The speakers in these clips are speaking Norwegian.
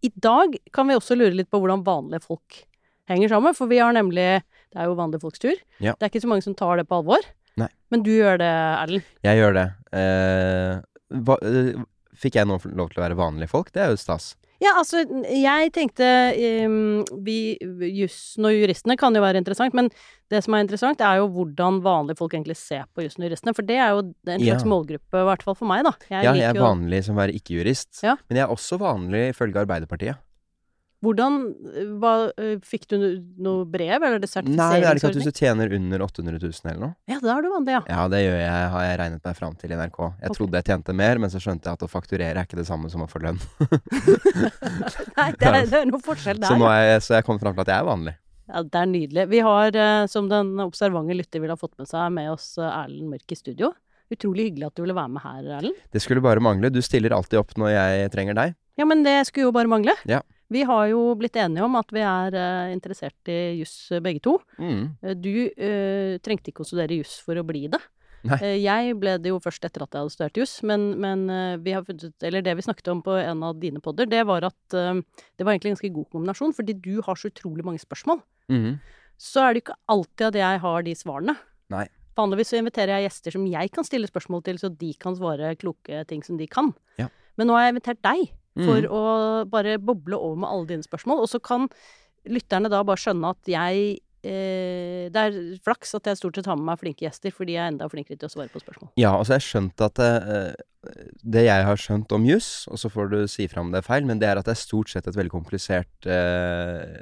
I dag kan vi også lure litt på hvordan vanlige folk henger sammen, for vi har nemlig Det er jo vanlige folks tur. Ja. Det er ikke så mange som tar det på alvor. Nei. Men du gjør det, Erlend. Jeg gjør det. Eh, hva, eh, fikk jeg nå lov til å være vanlige folk? Det er jo stas. Ja, altså, jeg tenkte um, vi, Jussen og juristene kan jo være interessant, men det som er interessant, er jo hvordan vanlige folk egentlig ser på jussen og juristene. For det er jo en slags Ja. målgruppe, i hvert fall for meg, da. Jeg ja, jeg er jo vanlig som være ikke-jurist. Ja. Men jeg er også vanlig ifølge Arbeiderpartiet. Hvordan hva, Fikk du no- noe brev, eller er det Nei, det er ikke at hvis du tjener under 800 000 eller noe. Ja, da er du vanlig, ja. Ja, det gjør jeg, har jeg regnet meg fram til i NRK. Jeg okay. trodde jeg tjente mer, men så skjønte jeg at å fakturere er ikke det samme som å få lønn. Nei, det er, det er noe forskjell der. Så, jeg, så jeg kom fram til at jeg er vanlig. Ja, det er nydelig. Vi har, som den observante lytter vil ha fått med seg, med oss Erlend Mørk i studio. Utrolig hyggelig at du ville være med her, Erlend. Det skulle bare mangle. Du stiller alltid opp når jeg trenger deg. Ja, men det skulle jo bare mangle. Ja. Vi har jo blitt enige om at vi er uh, interessert i juss eh, begge to. Mm. Eh, Du uh, trengte ikke å studere juss for å bli det. Eh, jeg ble det jo først etter at jeg hadde studert juss, men, men vi har funnet ut Eller det vi snakket om på en av dine podder, det var at det var egentlig en ganske god kombinasjon, fordi du har så utrolig mange spørsmål. Mm. Så er det ikke alltid at jeg har de svarene. Nei. Vanligvis så inviterer jeg gjester som jeg kan stille spørsmål til, så de kan svare kloke ting som de kan. Ja. Men nå har jeg invitert deg for mm. å bare boble over med alle dine spørsmål, og så kan lytterne da bare skjønne at jeg eh, Det er flaks at jeg stort sett har med meg flinke gjester, fordi jeg er enda flinkere til å svare på spørsmål. Ja, altså jeg har skjønt at eh, Det jeg har skjønt om juss, og så får du si fra om det er feil, men det er at det er stort sett et veldig komplisert eh,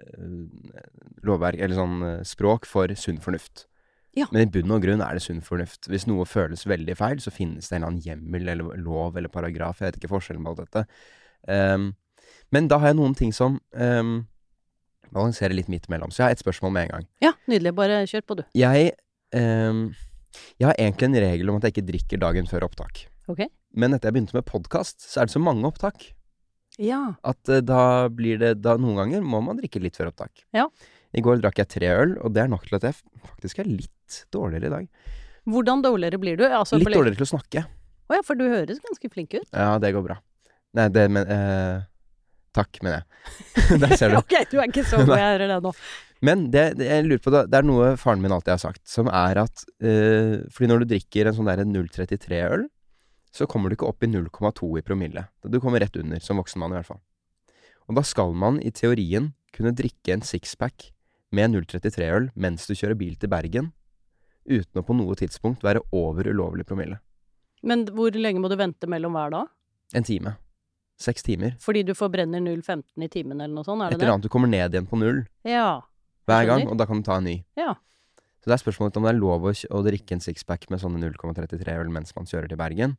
lovverk, eller sånn eh, språk, for sunn fornuft. Ja. Men i bunn og grunn er det sunn fornuft. Hvis noe føles veldig feil, så finnes det en eller annen hjemmel eller lov eller paragraf. Jeg vet ikke forskjellen på alt dette. Ehm, men da har jeg noen ting som um, balanserer litt midt imellom. Så jeg har et spørsmål med en gang. Ja, nydelig. Bare kjør på, du. Jeg, um, jeg har egentlig en regel om at jeg ikke drikker dagen før opptak. Okay. Men etter jeg begynte med podkast, så er det så mange opptak Ja. at uh, da blir det da Noen ganger må man drikke litt før opptak. Ja. I går drakk jeg tre øl, og det er nok til at jeg faktisk er litt dårligere i dag. Hvordan dårligere blir du? Altså, Litt dårligere til å snakke. Å ja, for du høres ganske flink ut. Ja, det går bra. Nei, det men eh, Takk, mener jeg. Der ser du. ok, du er ikke så god, jeg hører det nå. Men det, det jeg lurer på, da, det er noe faren min alltid har sagt, som er at eh, Fordi når du drikker en sånn der 033-øl, så kommer du ikke opp i 0,2 i promille. Du kommer rett under, som voksen mann i hvert fall. Og da skal man i teorien kunne drikke en sixpack med 033-øl mens du kjører bil til Bergen, uten å på noe tidspunkt være over ulovlig promille. Men hvor lenge må du vente mellom hver dag? En time. Seks timer. Fordi du forbrenner 0,15 i timen eller noe sånt, er Et eller annet. Du kommer ned igjen på null Ja. hver gang, og da kan du ta en ny. Ja. Så det er spørsmålet om det er lov å, å drikke en sixpack med sånne 0,33 øl mens man kjører til Bergen.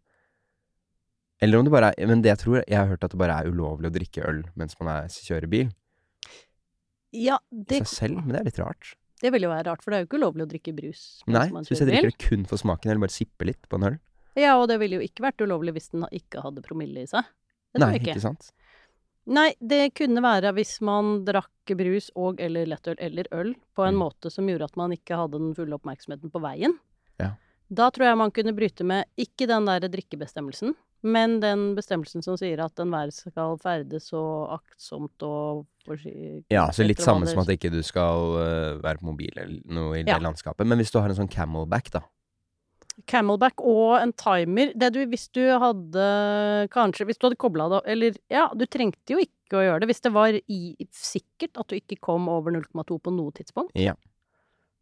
Eller om det bare er Men det jeg tror Jeg har hørt at det bare er ulovlig å drikke øl mens man er, kjører bil. Ja, I det, seg selv. Men det er litt rart. det vil jo være rart, for det er jo ikke ulovlig å drikke brus Nei, så hvis jeg drikker det kun for smaken, eller bare sipper litt på en øl Ja, og det ville jo ikke vært ulovlig hvis den ikke hadde promille i seg. Det tror Nei, jeg ikke. ikke sant? Nei, det kunne være hvis man drakk brus og eller lettøl eller øl på en Mm. måte som gjorde at man ikke hadde den fulle oppmerksomheten på veien. Ja. Da tror jeg man kunne bryte med ikke den der drikkebestemmelsen, men den bestemmelsen som sier at enhver skal ferdes så aktsomt og Ja, så litt samme som at ikke du skal øh, være på mobil eller noe i det Ja. landskapet. Men hvis du har en sånn camelback, da. Camelback og en timer. Det du, hvis du hadde Kanskje Hvis du hadde kobla det Eller ja, du trengte jo ikke å gjøre det hvis det var i, sikkert at du ikke kom over 0,2 på noe tidspunkt. Ja.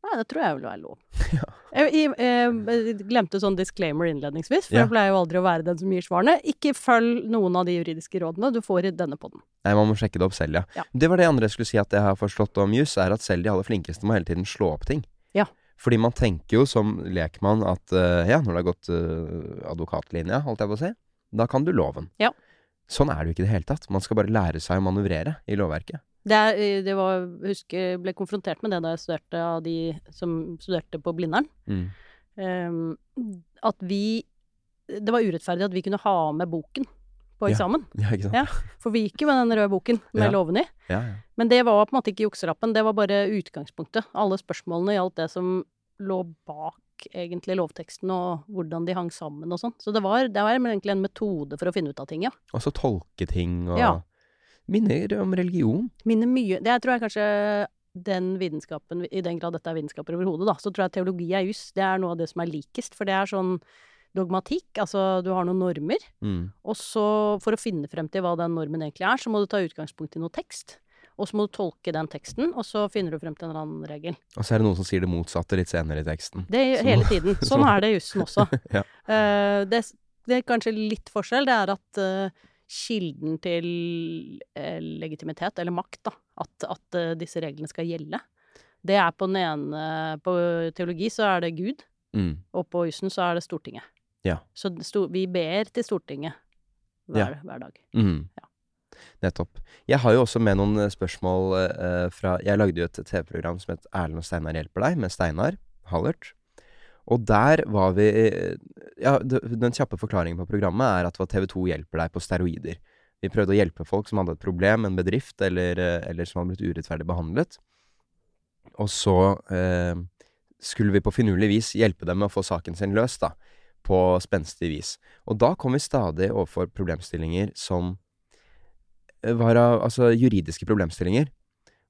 Nei, det tror jeg vil være lov. Ja. Jeg, jeg, jeg glemte sånn disclaimer innledningsvis, for Ja. jeg pleier jo aldri å være den som gir svarene. Ikke følg noen av de juridiske rådene du får i denne podden. Nei, man må sjekke det opp selv, ja. Ja. Det var det andre jeg skulle si at jeg har forstått om juss, er at selv de aller flinkeste må hele tiden slå opp ting. Fordi man tenker jo som lekmann at uh, ja, når det har gått uh, advokatlinja, holdt jeg på å si, da kan du loven. Ja. Sånn er det jo ikke i det hele tatt. Man skal bare lære seg å manøvrere i lovverket. Det, er, eh, det var, husker jeg ble konfrontert med det da jeg studerte av de som studerte på Blindern. Mm. Um, at vi Det var urettferdig at vi kunne ha med boken på eksamen. Ja, sant? Ja. For vi gikk jo med den røde boken med Ja. lovene i. Ja, ja. Men det var på en måte ikke jukselappen, det var bare utgangspunktet. Alle spørsmålene gjaldt det som lå bak egentlig lovteksten, og hvordan de hang sammen og sånn. Så det var, det var egentlig en metode for å finne ut av ting, ja. Og så tolke ting og Ja. Minner om religion. Minner mye Det tror jeg kanskje den vitenskapen, i den grad dette er vitenskaper overhodet, da, så tror jeg teologi er juss. Det er noe av det som er likest, for det er sånn dogmatikk, altså du har noen normer, Mm. og så for å finne frem til hva den normen egentlig er, så må du ta utgangspunkt i noe tekst. Og så må du tolke den teksten, og så finner du frem til en eller annen regel. Og så er det noen som sier det motsatte litt senere i teksten. Det er Så- hele tiden. Sånn så- er det i jussen også. Ja. uh, det, det er kanskje litt forskjell, det er at uh, kilden til uh, legitimitet, eller makt, da, at, at disse reglene skal gjelde, det er på den ene På teologi så er det Gud, Mm. og på jussen så er det Stortinget. Ja. Så sto, vi ber til Stortinget hver, hver dag. Mm. Ja. Nettopp. Jeg har jo også med noen eh, spørsmål uh, fra Jeg lagde jo et TV-program som het Erlend og Steinar hjelper deg, med Steinar Hallert. Og der var vi eh, Ja, den kjappe forklaringen på programmet er at TV2 hjelper deg på steroider. Vi prøvde å hjelpe folk som hadde et problem, en bedrift, eller, eller som hadde blitt urettferdig behandlet. Og så eh, skulle vi på finurlig vis hjelpe dem med å få saken sin løst, da. På spenstig vis. Og da kom vi stadig overfor problemstillinger som eh, var av altså juridiske problemstillinger.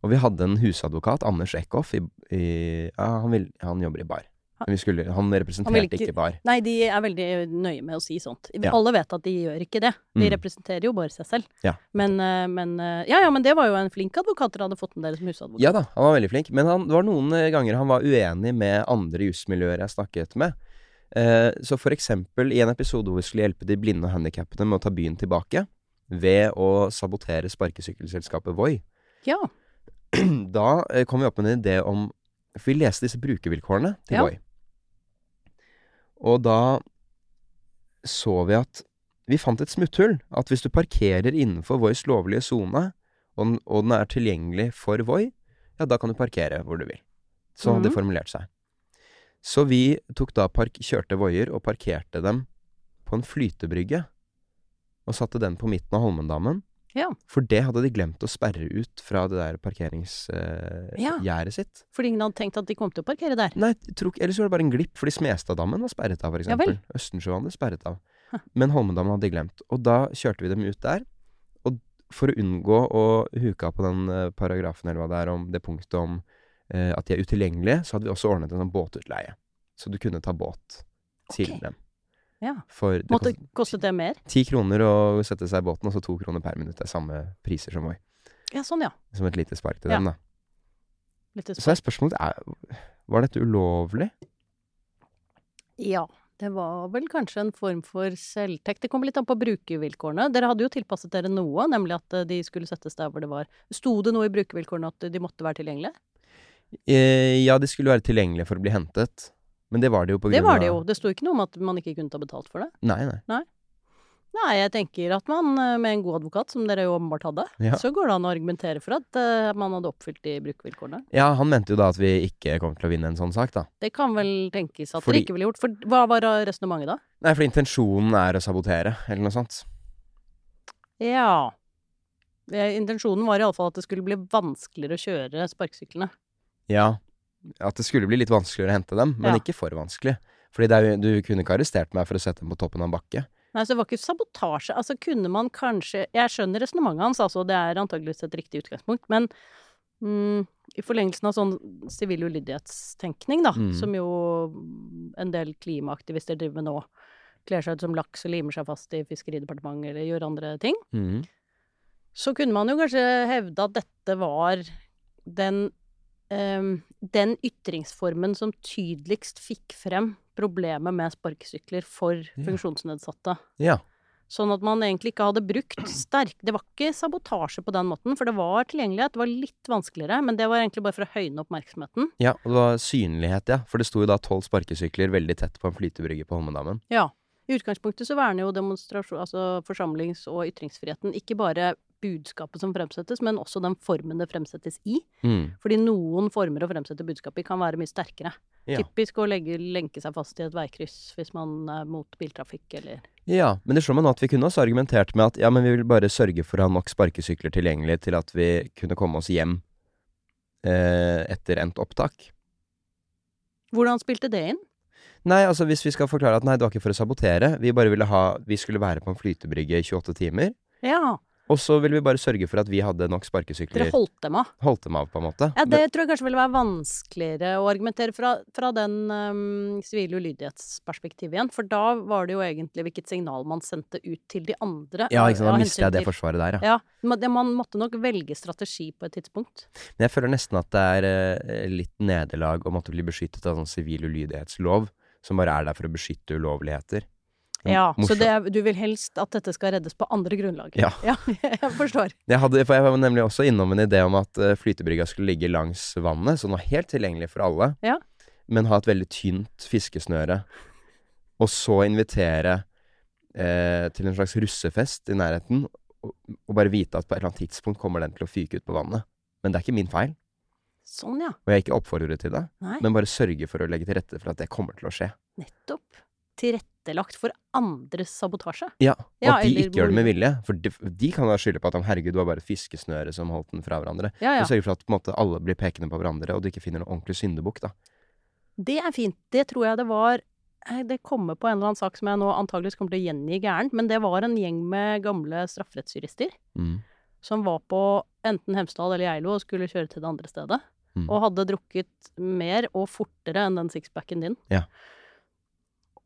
Og vi hadde en husadvokat, Anders Eckhoff, i, i Ja, han, vil, han jobber i bar. Men vi skulle, han representerte Han ikke- ikke bar. Nei, de er veldig nøye med å si sånt. Ja. Alle vet at de gjør ikke det. De Mm. representerer jo bare seg selv. Ja. Men, eh, men eh, Ja ja, men det var jo en flink advokat dere hadde fått med dere som husadvokat. Ja da, han var veldig flink. Men han, det var noen ganger han var uenig med andre jusmiljøer jeg snakket med. Eh, så for eksempel i en episode hvor vi skulle hjelpe de blinde og handikappede med å ta byen tilbake, ved å sabotere sparkesykkelselskapet Voi, Ja. da eh, kom vi opp med en idé om For vi leste disse brukervilkårene til Ja. Voi. Og da så vi at Vi fant et smutthull. At hvis du parkerer innenfor Vois lovlige sone, og, og den er tilgjengelig for Voi, ja, da kan du parkere hvor du vil. Så hadde det formulerte formulert seg. Så vi tok da park, kjørte Voier og parkerte dem på en flytebrygge. Og satte den på midten av Holmendammen. Ja. For det hadde de glemt å sperre ut fra det der parkeringsgjerdet Ja. sitt. Fordi ingen hadde tenkt at de kom til å parkere der. Nei, tror ellers var det bare en glipp, fordi Smestaddammen var sperret av, for Ja eksempel. Østensjøvannet er sperret av. Huh. Men Holmendammen hadde de glemt. Og da kjørte vi dem ut der. Og for å unngå å huke av på den eh, paragrafen, eller hva det er, om det punktet om eh, at de er utilgjengelige, så hadde vi også ordnet en sånn båtutleie. Så du kunne ta båt til okay. dem. Ja. For det Måtte, kostet kostet det mer? ti kroner å sette seg i båten, og så to kroner per minutt. Det er samme priser som Voi. Ja, sånn ja. Som et lite spark til Ja. dem, da. Så er spørsmålet er, Var dette ulovlig? Ja. Det var vel kanskje en form for selvtekt. Det kom litt an på brukervilkårene. Dere hadde jo tilpasset dere noe, nemlig at eh, de skulle settes der hvor det var Sto det noe i brukervilkårene at de måtte være tilgjengelige? Eh, ja, de skulle være tilgjengelige for å bli hentet. Men det var det jo på grunn av Det var det jo. Det sto ikke noe om at man ikke kunne ta betalt for det. Nei, nei. Nei, jeg tenker at man eh, med en god advokat, som dere jo åpenbart hadde, Ja. så går det an å argumentere for at uh, man hadde oppfylt de brukervilkårene. Ja, han mente jo da at vi ikke kom til å vinne en sånn sak, da. Det kan vel tenkes at Fordi- dere ikke ville gjort. For hva var resonnementet da? Nei, for intensjonen er å sabotere, eller noe sånt. Ja. Intensjonen var iallfall at det skulle bli vanskeligere å kjøre sparkesyklene. Ja. At det skulle bli litt vanskeligere å hente dem, men Ja. ikke for vanskelig. Fordi det er, jo- du kunne ikke arrestert meg for å sette dem på toppen av en bakke. Nei, så det var ikke sabotasje. Altså kunne man kanskje Jeg skjønner resonnementet hans, altså. Det er antageligvis et riktig utgangspunkt. Men mm, i forlengelsen av sånn sivil ulydighetstenkning, da, Mm. som jo en del klimaaktivister driver med nå, kler seg ut som laks og limer seg fast i Fiskeridepartementet eller gjør andre ting, Mhm. så kunne man jo kanskje hevde at dette var den ehm, den ytringsformen som tydeligst fikk frem problemet med sparkesykler for funksjonsnedsatte. Ja. Sånn at man egentlig ikke hadde brukt sterk Det var ikke sabotasje på den måten, for det var tilgjengelighet. Det var litt vanskeligere, men det var egentlig bare for å høyne oppmerksomheten. ja, og det var synlighet, ja. For det sto jo da tolv sparkesykler veldig tett på en flytebrygge på Holmendammen. Ja. I utgangspunktet så verner jo demonstrasjon, altså forsamlings- og ytringsfriheten ikke bare budskapet som fremsettes, men også den formen det fremsettes i. Mm. Fordi noen former å fremsette budskapet i kan være mye sterkere. Ja. Typisk å legge, lenke seg fast i et veikryss hvis man er mot biltrafikk eller Ja, men det slår meg nå at vi kunne også argumentert med at ja, men vi vil bare sørge for å ha nok sparkesykler tilgjengelig til at vi kunne komme oss hjem eh, etter endt opptak. Hvordan spilte det inn? Nei, altså hvis vi skal forklare at nei, det var ikke for å sabotere, vi bare ville ha Vi skulle være på en flytebrygge i 28 timer, Ja, og så ville vi bare sørge for at vi hadde nok sparkesykler. dere holdt dem av. Holdt dem av, på en måte. Ja, det tror jeg kanskje ville være vanskeligere å argumentere fra, fra den um, sivile ulydighetsperspektivet igjen. For da var det jo egentlig hvilket signal man sendte ut til de andre. ja, ikke sant, da av mister jeg det forsvaret der, ja. Ja, man, man måtte nok velge strategi på et tidspunkt. Men jeg føler nesten at det er eh, litt nederlag å måtte bli beskyttet av sånn sivil ulydighetslov, som bare er der for å beskytte ulovligheter. Ja, så det, du vil helst at dette skal reddes på andre grunnlag. Ja. ja jeg forstår. Jeg, hadde, for jeg var nemlig også innom en idé om at uh, flytebrygga skulle ligge langs vannet, så den var helt tilgjengelig for alle, Ja. men ha et veldig tynt fiskesnøre, og så invitere eh, til en slags russefest i nærheten, og, og bare vite at på et eller annet tidspunkt kommer den til å fyke ut på vannet. Men det er ikke min feil, Sånn, ja. og jeg er ikke oppfordret til det, Nei, men bare sørge for å legge til rette for at det kommer til å skje. nettopp. Tilrettelagt for andres sabotasje. Ja, og Ja, at de eller ikke gjør det med vilje, for de, de kan da skylde på at herregud, det var bare et fiskesnøre som holdt den fra hverandre. Ja, ja. Du sørger for at måte, alle blir pekende på hverandre, og du ikke finner noen ordentlig syndebukk, da. Det er fint. Det tror jeg det var eh, Det kommer på en eller annen sak som jeg nå antageligvis kommer til å gjengi gærent, men det var en gjeng med gamle strafferettsjurister Mm. som var på enten Hemsedal eller Geilo og skulle kjøre til det andre stedet. Mm. Og hadde drukket mer og fortere enn den sixpacken din. Ja.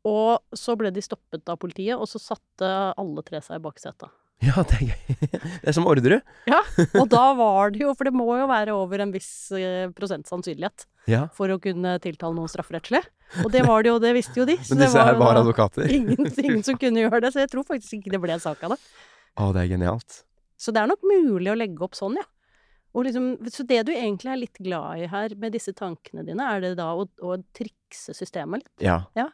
Og så ble de stoppet av politiet, og så satte alle tre seg i baksetet. Ja, det er gøy. Det er som Orderud. Og da var det jo, for det må jo være over en viss eh, prosent sannsynlighet Ja. for å kunne tiltale noen strafferettslig. Og det var det jo, det visste jo de. Men det disse her var advokater. Ingen, ingen som kunne gjøre det, så jeg tror faktisk ikke det ble en sak av det. Å, det er genialt. Så det er nok mulig å legge opp sånn, ja. Liksom, så det du egentlig er litt glad i her med disse tankene dine, er det da å, å trikse systemet litt? Ja. Ja.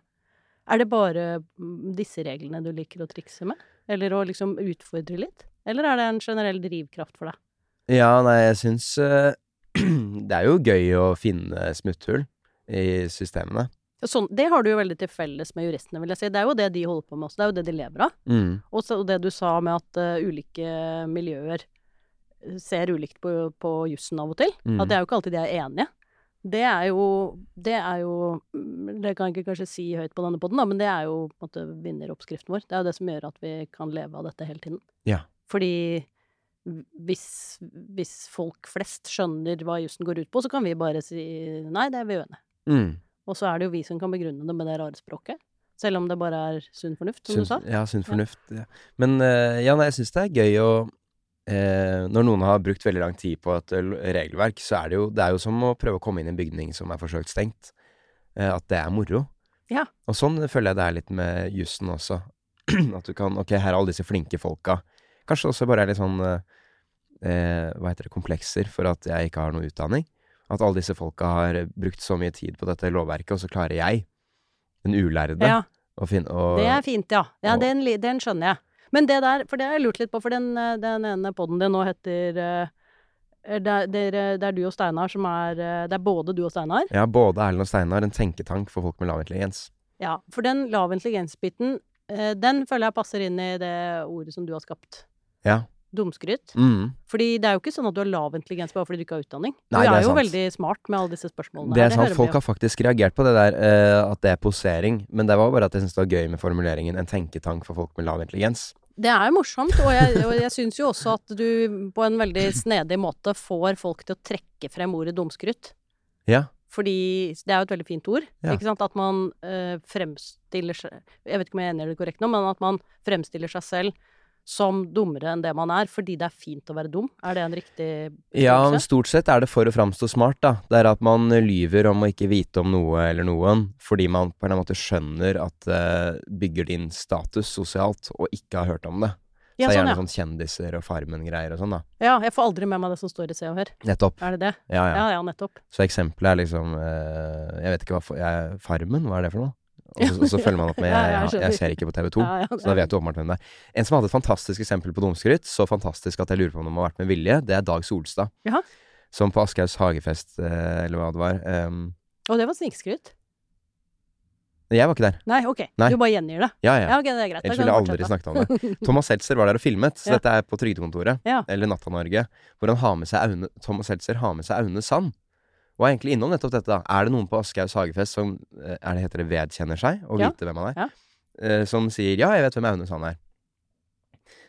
Er det bare mm, disse reglene du liker å trikse med? Eller å liksom utfordre litt? Eller er det en generell drivkraft for deg? Ja, nei, jeg syns uh, Det er jo gøy å finne smutthull i systemene. Sånn, det har du jo veldig til felles med juristene, vil jeg si. Det er jo det de holder på med også. Det er jo det de lever av. Mm. Og så det du sa med at uh, ulike miljøer ser ulikt på, på jussen av og til. Mm. At det er jo ikke alltid de er enige. Det er jo Det er jo mm, Det kan jeg ikke kanskje si høyt på denne poden, men det er jo på en måte vinneroppskriften vår. Det er jo det som gjør at vi kan leve av dette hele tiden. Ja. Fordi hvis, hvis folk flest skjønner hva jussen går ut på, så kan vi bare si nei, det er vi uenige. Mm. Og så er det jo vi som kan begrunne det med det rare språket. Selv om det bare er sunn fornuft, som Sunn- du sa. Ja, sunn fornuft. Ja. Men eh, ja, nei, jeg syns det er gøy å Når noen har brukt veldig lang tid på et eh, regelverk, så er det jo Det er jo som å prøve å komme inn i en bygning som er forsøkt stengt. Eh, at det er moro. Ja. Og sånn føler jeg det er litt med jussen også. at du kan Ok, her er alle disse flinke folka. Kanskje også bare er litt sånn eh, eh, Hva heter det Komplekser for at jeg ikke har noe utdanning. At alle disse folka har brukt så mye tid på dette lovverket, og så klarer jeg, den ulærde, Ja. å finne å, Det er fint, ja. Ja, og- den, den skjønner jeg. Men det der, for det har jeg lurt litt på, for den, eh, den ene podden din nå heter eh, det er, det, er, du og Steinar som er eh, Det er både du og Steinar. Ja, både Erlend og Steinar, en tenketank for folk med lav intelligens. Ja, for den lav intelligens-biten, eh, den føler jeg passer inn i det ordet som du har skapt. Ja. Dumskryt. Mm. Fordi det er jo ikke sånn at du har lav intelligens bare fordi du ikke har utdanning. Nei, du er, er jo sant. veldig smart med alle disse spørsmålene. Det her, er sant, Det folk har faktisk reagert på det der, uh, at det er posering. Men det var bare at jeg syntes det var gøy med formuleringen 'en tenketank for folk med lav intelligens'. Det er jo morsomt, og jeg, og jeg syns jo også at du på en veldig snedig måte får folk til å trekke frem ordet dumskrytt. Ja. Fordi det er jo et veldig fint ord. Ja. Ikke sant? At man eh, fremstiller seg Jeg vet ikke om jeg er enig i det korrekt nå, men at man fremstiller seg selv som dummere enn det man er, fordi det er fint å være dum. Er det en riktig Ja, men stort sett er det for å framstå smart, da. Det er at man lyver om å ikke vite om noe eller noen, fordi man på en måte skjønner at det bygger din status sosialt, og ikke har hørt om det. Så Ja, det er sånn, gjerne ja. sånn kjendiser og Farmen-greier og sånn, da. ja. Jeg får aldri med meg det som står i Se og Hør. Nettopp. Er det det? Ja, ja. Ja, ja, nettopp. Så eksempelet er liksom eh, Jeg vet ikke hva jeg, Farmen, hva er det for noe? Og så, og så følger man opp med jeg, jeg jeg, ser ikke på TV 2. Ja, ja, Så da vet du åpenbart hvem det er. En som hadde et fantastisk eksempel på dumskryt, så fantastisk at jeg lurer på om de har vært med vilje, det er Dag Solstad. Jaha. Som på Aschehougs hagefest, eh, eller hva det var. um, Og det var snikskryt. jeg var ikke der. Nei, ok. Nei. Du bare gjengir det. Ja, ja. Ja, okay, det er greit. Ellers ville jeg aldri snakket om det. Thomas Seltzer var der og filmet, så Ja. dette er på Trygdekontoret, Ja. eller Natta-Norge, hvor han har med seg Aune, Thomas Seltzer har med seg Aune Sand. Er egentlig innom nettopp dette. da. Er det noen på Aschehougs hagefest som eh, er det heter det vedkjenner seg, og Ja. vite hvem han er, Ja. eh, som sier 'ja, jeg vet hvem Aune Sand er'.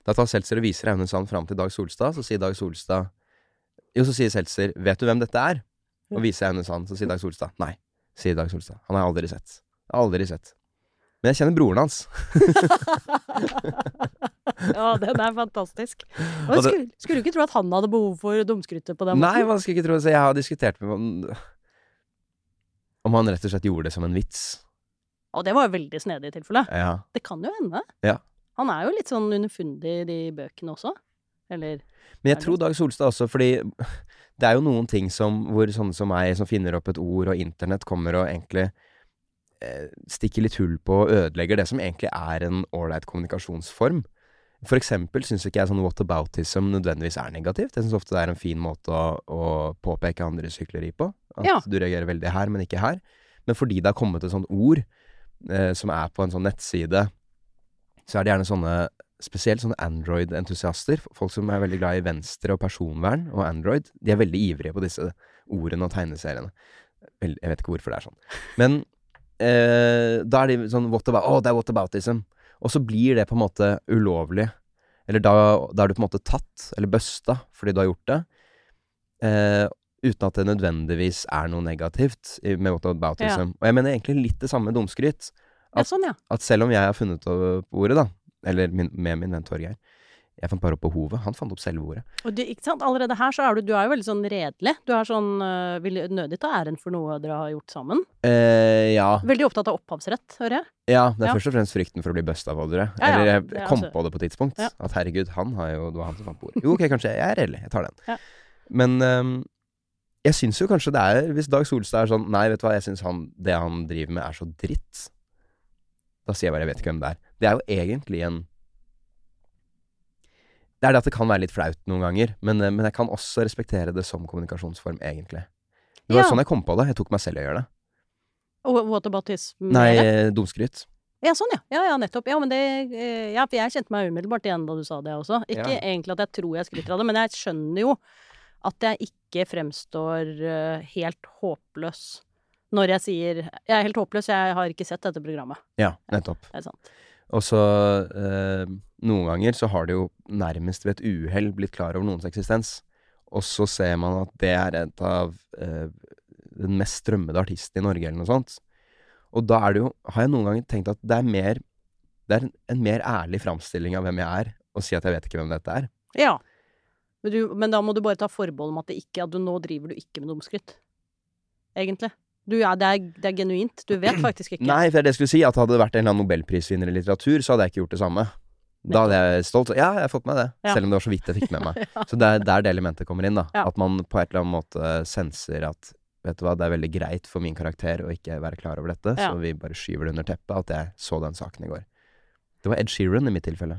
Da tar Seltzer og viser Aune Sand fram til Dag Solstad, så sier Dag Solstad Jo, så sier Seltzer 'vet du hvem dette er?' Og viser Aune Sand, så sier Dag Solstad 'nei', sier Dag Solstad. Han har aldri sett. Aldri sett. Men jeg kjenner broren hans. ja, den er fantastisk. Det- skulle, skulle du ikke tro at han hadde behov for dumskrytet på den måten? Nei, man skulle ikke tro det. Så jeg har diskutert med om Om han rett og slett gjorde det som en vits. Og det var jo veldig snedig i tilfelle. Ja. Det kan jo hende. Ja. Han er jo litt sånn underfundig i de bøkene også. Eller Men jeg tror Dag Solstad også, fordi det er jo noen ting som hvor sånne som meg, som finner opp et ord, og internett kommer og egentlig stikker litt hull på og ødelegger det som egentlig er en ålreit kommunikasjonsform. For eksempel syns ikke jeg sånn whataboutism nødvendigvis er negativt. Jeg syns ofte det er en fin måte å, å påpeke andres hykleri på. At Ja. du reagerer veldig her, men ikke her. Men fordi det har kommet et sånt ord eh, som er på en sånn nettside, så er det gjerne sånne Spesielt sånne Android-entusiaster. Folk som er veldig glad i venstre og personvern og Android. De er veldig ivrige på disse ordene og tegneseriene. Jeg vet ikke hvorfor det er sånn. Men eh, da er de sånn what about, oh, det er whataboutism. Og så blir det på en måte ulovlig. Eller da, da er du på en måte tatt, eller busta, fordi du har gjort det. Eh, uten at det nødvendigvis er noe negativt med whataboutism. Og jeg mener egentlig litt det samme med dumskryt. Ja, At- sånn, ja. At selv om jeg har funnet opp ordet, da, eller min, med min venn Torgeir Jeg fant bare opp behovet. Han fant opp selve ordet. Og du, ikke sant? Allerede her så er du, du er jo veldig sånn redelig. Du er sånn øh, Vil nødig ta æren for noe dere har gjort sammen. Eh, ja. Veldig opptatt av opphavsrett, hører jeg. ja. Det er Ja. først og fremst frykten for å bli busta på dere. Ja, ja, Eller jeg er kom altså- på det på et tidspunkt. Ja. At herregud, han har jo Det var han som fant på ordet. Jo, ok, kanskje. Jeg er redelig. Jeg tar den. Ja. Men øh, jeg syns jo kanskje det er Hvis Dag Solstad er sånn Nei, vet du hva, jeg syns det han driver med, er så dritt. Da sier jeg bare jeg vet ikke hvem det er. Det er jo egentlig en Det er det at det kan være litt flaut noen ganger, men, eh, men jeg kan også respektere det som kommunikasjonsform, egentlig. Det var Ja. sånn jeg kom på det. Jeg tok meg selv i å gjøre det. Whataboutism Nei, eh, dumskryt. Ja, sånn, ja. Ja, ja, nettopp. Ja, men det eh, Ja, for jeg kjente meg umiddelbart igjen da du sa det også. Ikke Ja. egentlig at jeg tror jeg skryter av det, men jeg skjønner jo at jeg ikke fremstår helt håpløs når jeg sier Jeg er helt håpløs, jeg har ikke sett dette programmet. Ja, nettopp. Det er sant. Og så eh, Noen ganger så har det jo nærmest ved et uhell blitt klar over noens eksistens. Og så ser man at det er et av eh, den mest strømmede artisten i Norge, eller noe sånt. Og da er det jo Har jeg noen ganger tenkt at det er mer Det er en, en mer ærlig framstilling av hvem jeg er, å si at jeg vet ikke hvem dette er. Ja. Men, du, men da må du bare ta forbehold om at ikke At du nå driver du ikke med dumskritt. Egentlig. Du, ja, det, er, det er genuint. Du vet faktisk ikke. Nei, for det er det jeg skulle si. At hadde det vært en eller annen nobelprisvinner i litteratur, så hadde jeg ikke gjort det samme. Da hadde jeg stolt Ja, jeg har fått med det. Ja. Selv om det var så vidt jeg fikk med meg. Ja. Så det er der det elementet kommer inn, da. At man på et eller annet måte senser at Vet du hva, det er veldig greit for min karakter å ikke være klar over dette, så vi bare skyver det under teppet at jeg så den saken i går. Det var Ed Sheeran i mitt tilfelle.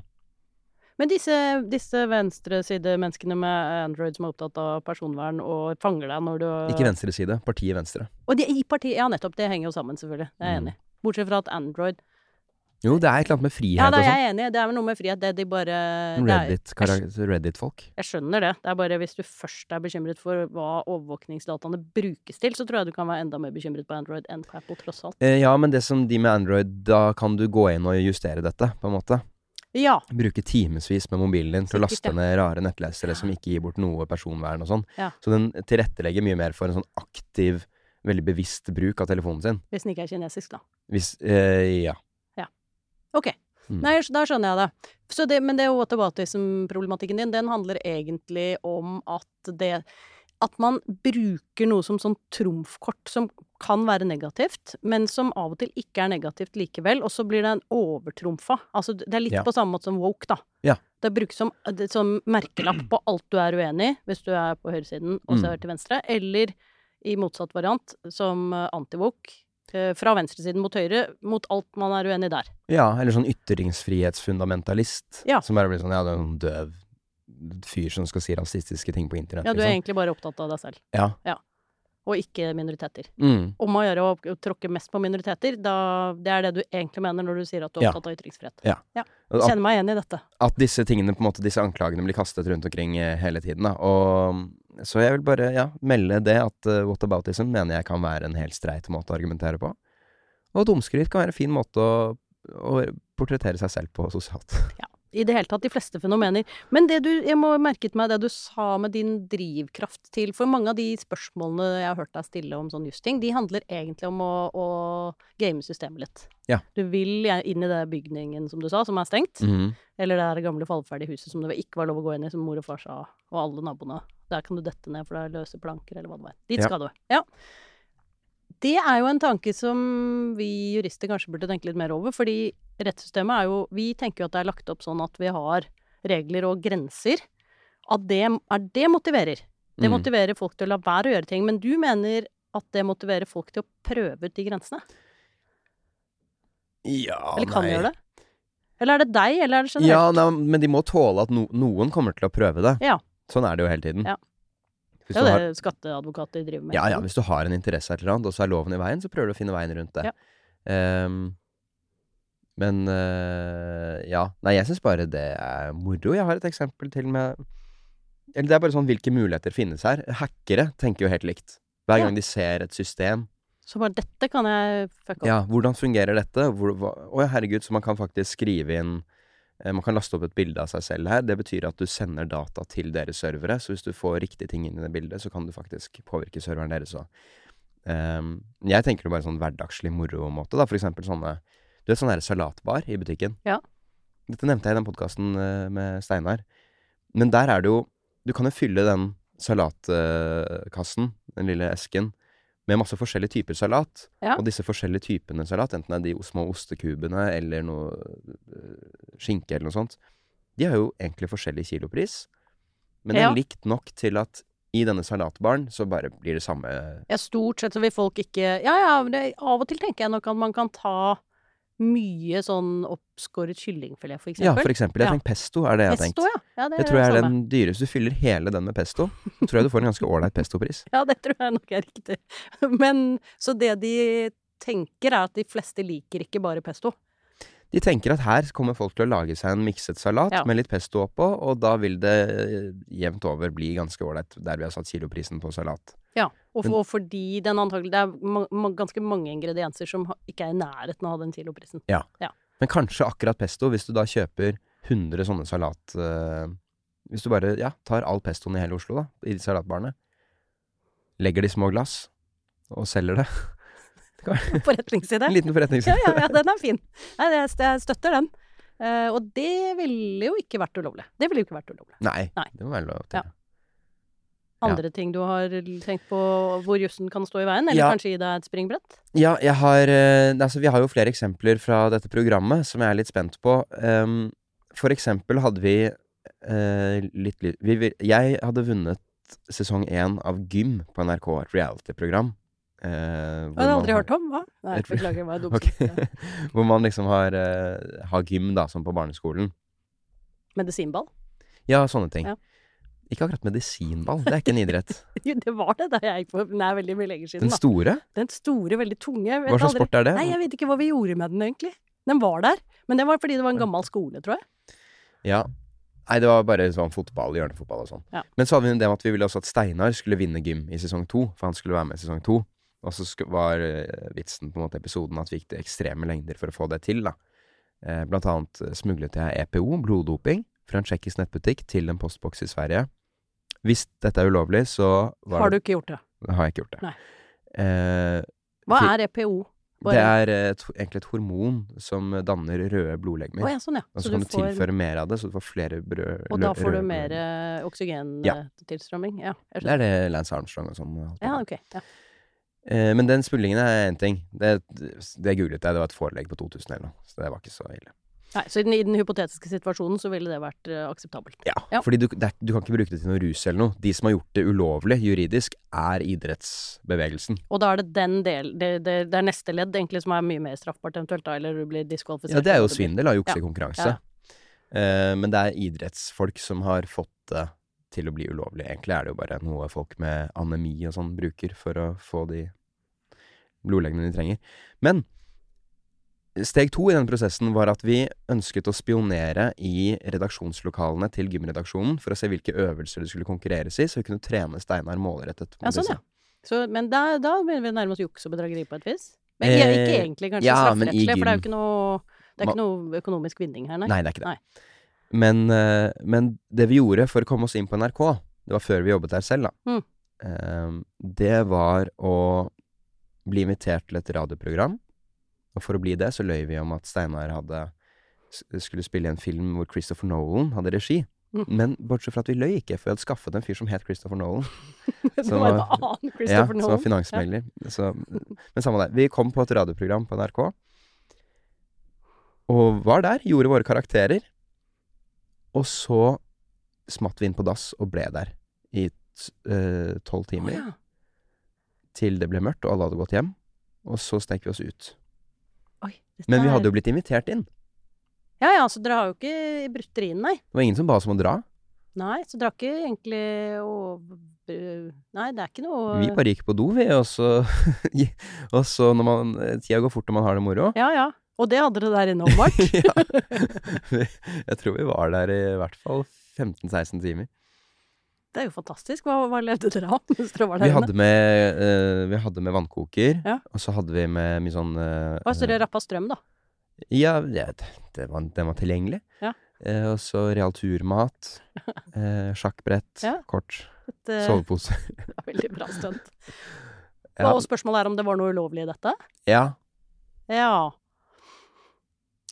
Men disse, disse venstreside-menneskene med Android som er opptatt av personvern og fanger deg når du Ikke venstreside, partiet Venstre. Og de, i partiet Ja, nettopp. Det henger jo sammen, selvfølgelig. Det er jeg Mm. enig i. Bortsett fra at Android Jo, det er et eller annet med frihet Ja, det er og sånn. jeg enig i. Det er vel noe med frihet. Det de bare Reddit-folk. Reddit Jeg skjønner det. Det er bare hvis du først er bekymret for hva overvåkningsdataene brukes til, så tror jeg du kan være enda mer bekymret på Android enn på Apple, tross alt. eh, ja, men det som de med Android, da kan du gå inn og justere dette, på en måte. Ja. bruke timevis med mobilen din til å laste ned rare nettlesere som ikke gir bort noe personvern og sånn. Ja. Så den tilrettelegger mye mer for en sånn aktiv, veldig bevisst bruk av telefonen sin. Hvis den ikke er kinesisk, da. Hvis eh, Ja. Ok. Mm. Nei, da skjønner jeg det. Så det men det whataboutism-problematikken din, den handler egentlig om at det At man bruker noe som sånn trumfkort som kan være negativt, men som av og til ikke er negativt likevel, og så blir det en overtrumfa. Altså, det er litt Ja. på samme måte som woke, da. Ja. Det brukes som, som merkelapp på alt du er uenig i, hvis du er på høyresiden og Mm. ser til venstre, eller i motsatt variant, som eh, anti-woke. eh, fra venstresiden mot høyre, mot alt man er uenig der. Ja, eller sånn ytringsfrihetsfundamentalist. Ja. Som bare blir sånn Ja, du er en døv fyr som skal si rasistiske ting på internett. Ja, du er liksom. egentlig bare opptatt av deg selv, Ja. og ikke minoriteter. Mm. Om å gjøre å tråkke mest på minoriteter, da, det er det du egentlig mener når du sier at du er opptatt av ytringsfrihet. Ja. ja. Kjenner meg igjen i dette. at disse tingene, på en måte, disse anklagene blir kastet rundt omkring eh, hele tiden, da. Og så jeg vil bare, ja, melde det at uh, whataboutism mener jeg kan være en helt streit måte å argumentere på. Og dumskryt kan være en fin måte å, å portrettere seg selv på sosialt. I det hele tatt, de fleste fenomener. Men det du, jeg må merket meg det du sa med din drivkraft til For mange av de spørsmålene jeg har hørt deg stille om sånn justing, de handler egentlig om å, å game systemet litt. Ja. Du vil inn i det bygningen, som du sa, som er stengt. Mhm. Eller det der gamle fallferdige huset som det ikke var lov å gå inn i, som mor og far sa, og alle naboene. Der kan du dette ned, for det er løse planker, eller hva det var. Dit Ja. skal du. Ja. Det er jo en tanke som vi jurister kanskje burde tenke litt mer over, fordi rettssystemet er jo Vi tenker jo at det er lagt opp sånn at vi har regler og grenser. At det er det motiverer. Det Mm. motiverer folk til å la være å gjøre ting. Men du mener at det motiverer folk til å prøve ut de grensene? Ja, Eller kan nei. gjøre det? Eller er det deg, eller er det generelt? Ja, nei, men de må tåle at no noen kommer til å prøve det. Ja. Sånn er det jo hele tiden. Ja. Hvis Det er har, det skatteadvokater driver med. ja, ja, hvis du har en interesse av et eller annet, og så er loven i veien, så prøver du å finne veien rundt det. Ja. Ehm, men eh, ja. Nei, jeg syns bare det er moro. Jeg har et eksempel til med Eller det er bare sånn hvilke muligheter finnes her. Hackere tenker jo helt likt. Hver Ja. gang de ser et system. Så bare dette kan jeg fucke opp. Ja, hvordan fungerer dette? Hvor, hva, å ja, herregud, så man kan faktisk skrive inn eh, Man kan laste opp et bilde av seg selv her. Det betyr at du sender data til deres servere. Så hvis du får riktige ting inn i det bildet, så kan du faktisk påvirke serveren deres òg. jeg tenker det bare sånn hverdagslig moro-måte, da. For eksempel sånne Du vet sånn der salatbar i butikken? Ja. Dette nevnte jeg i den podkasten med Steinar. Men der er det jo Du kan jo fylle den salatkassen, den lille esken, med masse forskjellige typer salat. Ja. Og disse forskjellige typene salat, enten det er de små ostekubene eller noe øh, skinke eller noe sånt, de har jo egentlig forskjellig kilopris. Men det Ja. er likt nok til at i denne salatbaren så bare blir det samme Ja, stort sett så vil folk ikke Ja, ja, men det, av og til tenker jeg nok at man kan ta mye sånn oppskåret kyllingfilet, for eksempel. Ja, for eksempel. Jeg Ja. har pesto, er det jeg har tenkt. Pesto, ja. ja det, Det tror jeg er den dyreste. Du fyller hele den med pesto. Så tror jeg du får en ganske ålreit pestopris. Ja, det tror jeg nok er riktig. Men så det de tenker, er at de fleste liker ikke bare pesto. De tenker at her kommer folk til å lage seg en mikset salat Ja. med litt pesto oppå, og da vil det eh, jevnt over bli ganske ålreit der vi har satt kiloprisen på salat. Ja, og, for, og fordi den antagelig Det er ganske mange ingredienser som ikke er i nærheten av den kiloprisen. Ja, Men kanskje akkurat pesto, hvis du da kjøper 100 sånne salat øh, Hvis du bare ja, tar all pestoen i hele Oslo, da, i salatbarene, legger det i små glass og selger det Forretningside. En liten Ja, forretningsidé. ja, ja, den er fin. Nei, jeg, støtter den. Uh, og det ville jo ikke vært ulovlig. Det ville jo ikke vært ulovlig. Nei, Nei. det må være lov til. Ja. Andre ting du har tenkt på hvor jussen kan stå i veien, eller Ja. kanskje gi deg et springbrett? Ja, jeg har eh, Altså, vi har jo flere eksempler fra dette programmet som jeg er litt spent på. Um, for eksempel hadde vi uh, litt vi, Jeg hadde vunnet sesong én av Gym på NRK, et reality-program. Eh, Det har jeg man aldri hørt om. Hva? Nei, beklager, hva er dumt. Hvor man liksom har, eh, har gym, da, som på barneskolen. Medisinball? Ja, sånne ting. Ja. Ikke akkurat medisinball, det er ikke en idrett. Jo, det var det da jeg gikk på Nei, veldig mye lenger siden, Den da. store? Den store, veldig tunge. Hva slags sport er det? Nei, jeg vet ikke hva vi gjorde med den, egentlig. Den var der. Men det var fordi det var en gammel skole, tror jeg. Ja. Nei, det var bare sånn fotball, hjørnefotball og sånn. Ja. Men så hadde vi en med at vi ville også at Steinar skulle vinne gym i sesong to, for han skulle være med i sesong to. Og så var eh, vitsen på en måte episoden at vi gikk til ekstreme lengder for å få det til, da. Eh, blant annet eh, smuglet jeg EPO, bloddoping, fra en tsjekkisk nettbutikk til en postboks i Sverige. Hvis dette er ulovlig, så var Har du ikke gjort det? Har jeg ikke gjort det. Eh, Hva er EPO? det er et, egentlig et hormon som danner røde blodlegemer. Oh, ja, sånn ja. Og så Så kan du får tilføre mer av det, så du får flere brød Og da får du mer oksygentilstrømming? Ja. Det er det Lance Armstrong og sånn Ja, okay. ok. Ja. Eh, men den spullingen er én ting. Det, det googlet jeg, det var et forelegg på 2000 eller noe, så det var ikke så ille. Nei, så i den, i den hypotetiske situasjonen så ville det vært uh, akseptabelt. Ja, Ja. fordi du, er, du kan ikke bruke det til noe rus eller noe. De som har gjort det ulovlig juridisk, er idrettsbevegelsen. Og da er det den del Det, det, det er neste ledd egentlig som er mye mer straffbart eventuelt, da, eller du blir diskvalifisert. Ja, det er jo svindel, da. Jukse i Ja. konkurranse. Ja. Uh, men det er idrettsfolk som har fått det til å bli ulovlig. Egentlig er det jo bare noe folk med anemi og sånn bruker for å få de blodleggene de trenger. Men steg to i den prosessen var at vi ønsket å spionere i redaksjonslokalene til gymredaksjonen for å se hvilke øvelser det skulle konkurreres i, så vi kunne trene Steinar målrettet. Ja, sånn, ja. Så, men da, da begynner vi å nærme oss juks og bedrageri på et vis. Men ikke, Eh, egentlig kanskje ja, strafferettslig, for det er jo ikke noe Det er ikke noe økonomisk vinning her, nei. Nei, det er ikke det. Nei. Men, eh, men det vi gjorde for å komme oss inn på NRK, det var før vi jobbet der selv, da. Mm. Eh, det var å bli invitert til et radioprogram. Og for å bli det, så løy vi om at Steinar hadde skulle spille en film hvor Christopher Nolan hadde regi. Mm. Men bortsett fra at vi løy ikke, for vi hadde skaffet en fyr som het Christopher Nolan. som var Christopher Ja, Nolan. som var finansmegler. Ja. men samme det. Vi kom på et radioprogram på NRK. Og var der, gjorde våre karakterer. Og så smatt vi inn på dass og ble der i eh, tolv Å, timer. ja. Til det ble mørkt og alle hadde gått hjem. Og så stek vi oss ut. Oi, Men vi hadde jo blitt invitert inn. Ja ja, så dere har jo ikke brutt dere inn, nei. Det var ingen som ba oss om å dra. Nei, så dere har ikke egentlig å Nei, det er ikke noe Vi bare gikk på do, vi, og så Og så når man Tida går fort når man har det moro. Ja ja. Og det hadde dere der inne, åpenbart. ja. Jeg tror vi var der i hvert fall 15-16 timer. Det er jo fantastisk. Hva, hva levde dere av mens dere var der Vi inne? hadde med, uh, vi hadde med vannkoker, Ja. og så hadde vi med mye sånn uh, Så så dere rappa strøm, da? Ja, det, det var, den var tilgjengelig. Ja. Uh, og så real turmat, eh, sjakkbrett, Ja. kort, Et, eh, sovepose. veldig bra stunt. Og spørsmålet er om det var noe ulovlig i dette? ja. Ja.